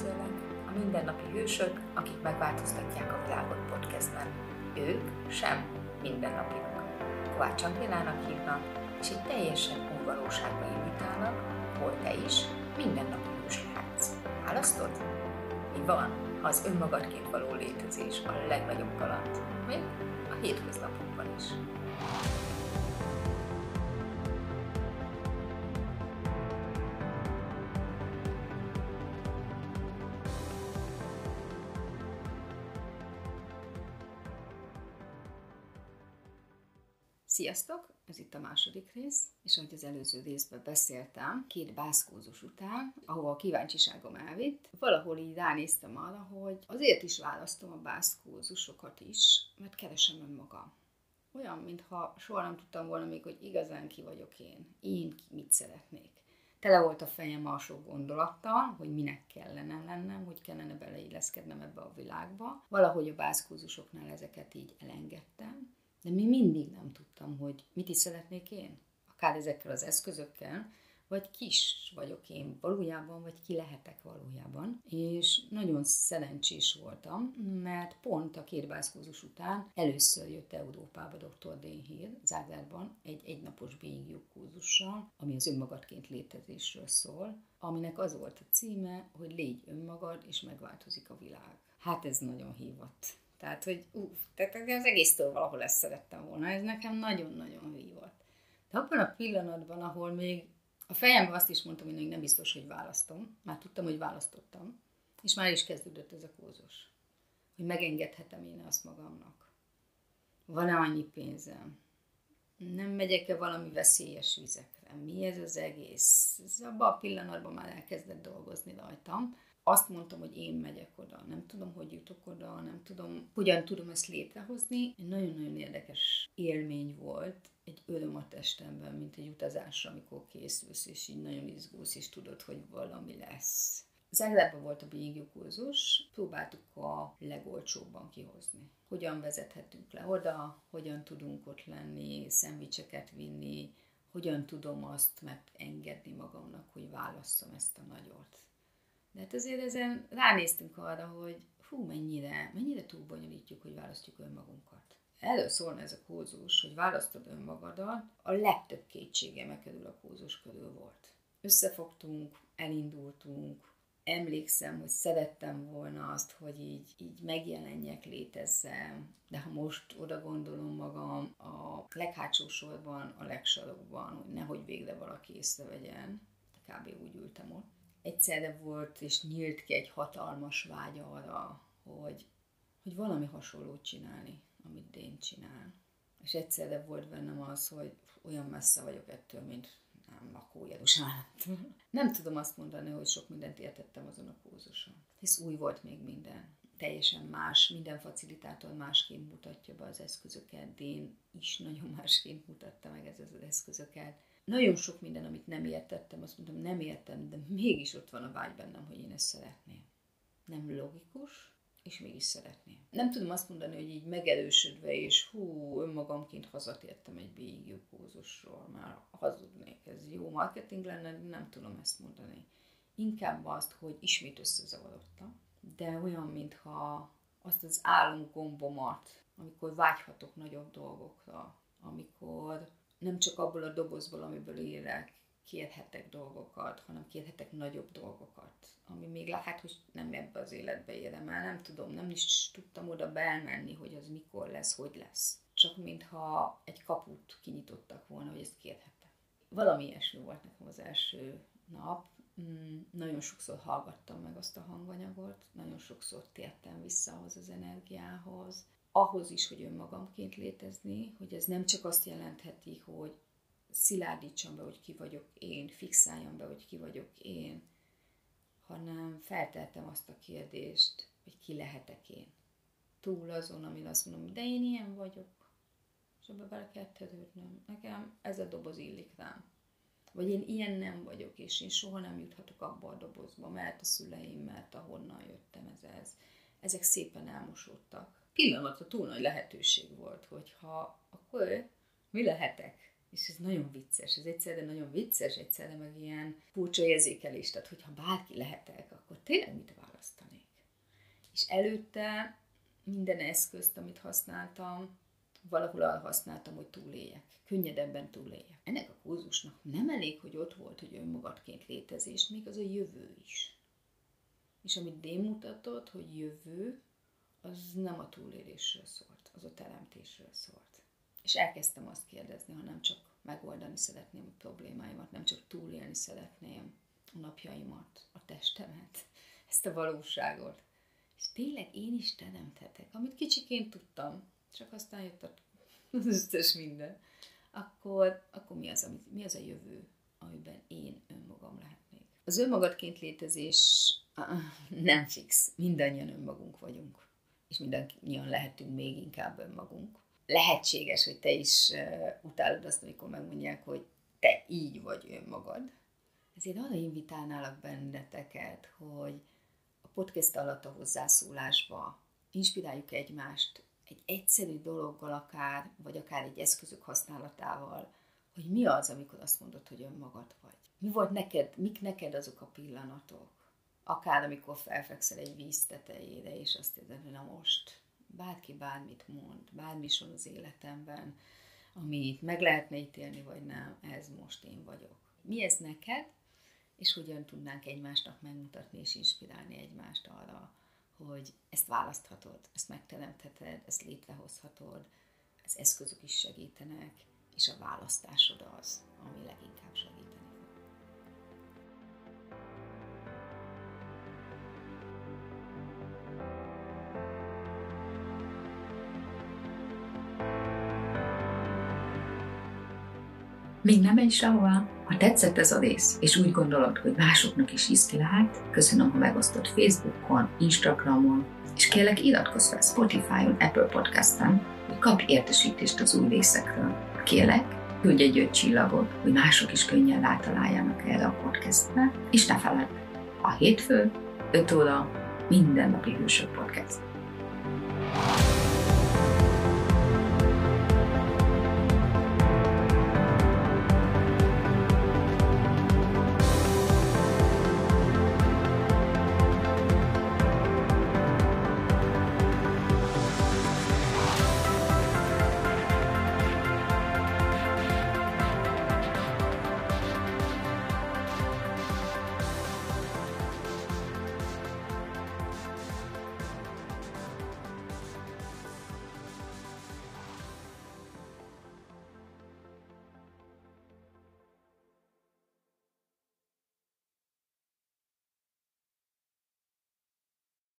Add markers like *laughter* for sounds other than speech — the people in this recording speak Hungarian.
üdvözöllek a mindennapi hősök, akik megváltoztatják a világot podcastben. Ők sem mindennapilak. Kovács Angélának hívnak, és egy teljesen új valóságba invitálnak, hol te is mindennapi hős lehetsz. Választod? Mi van, ha az önmagadként való létezés a legnagyobb kaland, még a hétköznapokban is. Sziasztok! Ez itt a második rész, és ahogy az előző részben beszéltem, két bászkózus után, ahova a kíváncsiságom elvitt, valahol így ránéztem arra, hogy azért is választom a bászkózusokat is, mert keresem önmagam. Olyan, mintha soha nem tudtam volna még, hogy igazán ki vagyok én. Én mit szeretnék. Tele volt a fejem a sok gondolattal, hogy minek kellene lennem, hogy kellene beleilleszkednem ebbe a világba. Valahogy a bászkózusoknál ezeket így elengedtem, de mi mindig nem tudtam, hogy mit is szeretnék én. Akár ezekkel az eszközökkel, vagy kis vagyok én valójában, vagy ki lehetek valójában. És nagyon szerencsés voltam, mert pont a kérbászkózus után először jött Európába dr. Dénhír Zágrádban egy egynapos bélyegjú kúzussal, ami az önmagadként létezésről szól, aminek az volt a címe, hogy légy önmagad, és megváltozik a világ. Hát ez nagyon hívott tehát, hogy uff, tehát az egésztől valahol ezt szerettem volna. Ez nekem nagyon-nagyon hívott. De abban a pillanatban, ahol még a fejemben azt is mondtam, hogy még nem biztos, hogy választom. Már tudtam, hogy választottam. És már is kezdődött ez a kózos. Hogy megengedhetem én azt magamnak. Van-e annyi pénzem? Nem megyek-e valami veszélyes vizekre? Mi ez az egész? Ez abban a pillanatban már elkezdett dolgozni rajtam azt mondtam, hogy én megyek oda, nem tudom, hogy jutok oda, nem tudom, hogyan tudom ezt létrehozni. Egy nagyon-nagyon érdekes élmény volt, egy öröm a testemben, mint egy utazásra, amikor készülsz, és így nagyon izgulsz, és tudod, hogy valami lesz. Zágrában volt a kurzus, próbáltuk a legolcsóbban kihozni. Hogyan vezethetünk le oda, hogyan tudunk ott lenni, szendvicseket vinni, hogyan tudom azt megengedni magamnak, hogy válasszam ezt a nagyot de hát azért ezen ránéztünk arra, hogy hú, mennyire, mennyire túlbonyolítjuk, hogy választjuk önmagunkat. Erről szólna ez a kózus, hogy választod önmagadat, a legtöbb kétségem kerül a kózus körül volt. Összefogtunk, elindultunk, emlékszem, hogy szerettem volna azt, hogy így, így megjelenjek, létezzem, de ha most oda gondolom magam a leghátsó sorban, a legsarokban, hogy nehogy végre valaki észrevegyen, kb. úgy ültem ott, egyszerre volt és nyílt ki egy hatalmas vágy arra, hogy, hogy valami hasonlót csinálni, amit én csinál. És egyszerre volt bennem az, hogy olyan messze vagyok ettől, mint nem lakó Jeruzsálemtől. *laughs* Nem tudom azt mondani, hogy sok mindent értettem azon a kózuson. Hisz új volt még minden. Teljesen más, minden facilitátor másként mutatja be az eszközöket, én is nagyon másként mutatta meg ez az eszközöket nagyon sok minden, amit nem értettem, azt mondtam, nem értem, de mégis ott van a vágy bennem, hogy én ezt szeretném. Nem logikus, és mégis szeretném. Nem tudom azt mondani, hogy így megerősödve, és hú, önmagamként hazatértem egy bélyegőkózusról, már hazudnék, ez jó marketing lenne, de nem tudom ezt mondani. Inkább azt, hogy ismét összezavarodtam, de olyan, mintha azt az álomgombomat, amikor vágyhatok nagyobb dolgokra, amikor nem csak abból a dobozból, amiből élek, kérhetek dolgokat, hanem kérhetek nagyobb dolgokat, ami még lehet, hogy nem ebbe az életbe érem el, nem tudom, nem is tudtam oda belmenni, hogy az mikor lesz, hogy lesz. Csak mintha egy kaput kinyitottak volna, hogy ezt kérhetek. Valami ilyesmi volt nekem az első nap. Mm, nagyon sokszor hallgattam meg azt a hanganyagot, nagyon sokszor tértem vissza ahhoz az energiához, ahhoz is, hogy önmagamként létezni, hogy ez nem csak azt jelentheti, hogy szilárdítsam be, hogy ki vagyok én, fixáljam be, hogy ki vagyok én, hanem felteltem azt a kérdést, hogy ki lehetek én. Túl azon, amin azt mondom, de én ilyen vagyok, és abba bele kell törődnöm. Nekem ez a doboz illik rám. Vagy én ilyen nem vagyok, és én soha nem juthatok abba a dobozba, mert a szüleim, mert ahonnan jöttem ez, ez. Ezek szépen elmosódtak pillanatra túl nagy lehetőség volt, hogyha akkor mi lehetek? És ez nagyon vicces, ez egyszerre nagyon vicces, egyszerre meg ilyen furcsa érzékelés, tehát hogyha bárki lehetek, akkor tényleg mit választanék? És előtte minden eszközt, amit használtam, valahol arra használtam, hogy túléljek, könnyedebben túléljek. Ennek a kurzusnak nem elég, hogy ott volt, hogy önmagadként létezés, még az a jövő is. És amit mutatott, hogy jövő, az nem a túlélésről szólt, az a teremtésről szólt. És elkezdtem azt kérdezni, ha nem csak megoldani szeretném a problémáimat, nem csak túlélni szeretném a napjaimat, a testemet, *laughs* ezt a valóságot. És tényleg én is teremthetek, amit kicsiként tudtam, csak aztán jött *laughs* az összes minden. Akkor, akkor mi, az, amit, mi az a jövő, amiben én önmagam lehetnék? Az önmagadként létezés nem fix. Mindannyian önmagunk vagyunk. És mindannyian lehetünk még inkább önmagunk. Lehetséges, hogy te is utálod azt, amikor megmondják, hogy te így vagy önmagad. Ezért arra invitálnálak benneteket, hogy a podcast alatt a hozzászólásba inspiráljuk egymást egy egyszerű dologgal akár, vagy akár egy eszközök használatával, hogy mi az, amikor azt mondod, hogy önmagad vagy. Mi volt neked, mik neked azok a pillanatok? Akár amikor felfekszel egy víz tetejére, és azt érzed, hogy na most, bárki bármit mond, bármi van az életemben, amit meg lehetne ítélni, vagy nem, ez most én vagyok. Mi ez neked, és hogyan tudnánk egymásnak megmutatni és inspirálni egymást arra, hogy ezt választhatod, ezt megteremtheted, ezt létrehozhatod, az eszközök is segítenek, és a választásod az, ami leginkább segíteni Még nem menj sehová! Ha tetszett ez a rész, és úgy gondolod, hogy másoknak is iszti lehet, köszönöm, ha megosztod Facebookon, Instagramon, és kérlek iratkozz fel Spotify-on, Apple Podcast-en, hogy kapj értesítést az új részekről. Kérlek, küldj egy öt csillagot, hogy mások is könnyen rátaláljanak erre a podcastre, és ne feledd, a hétfő, 5 óra, mindennapi hősök podcast.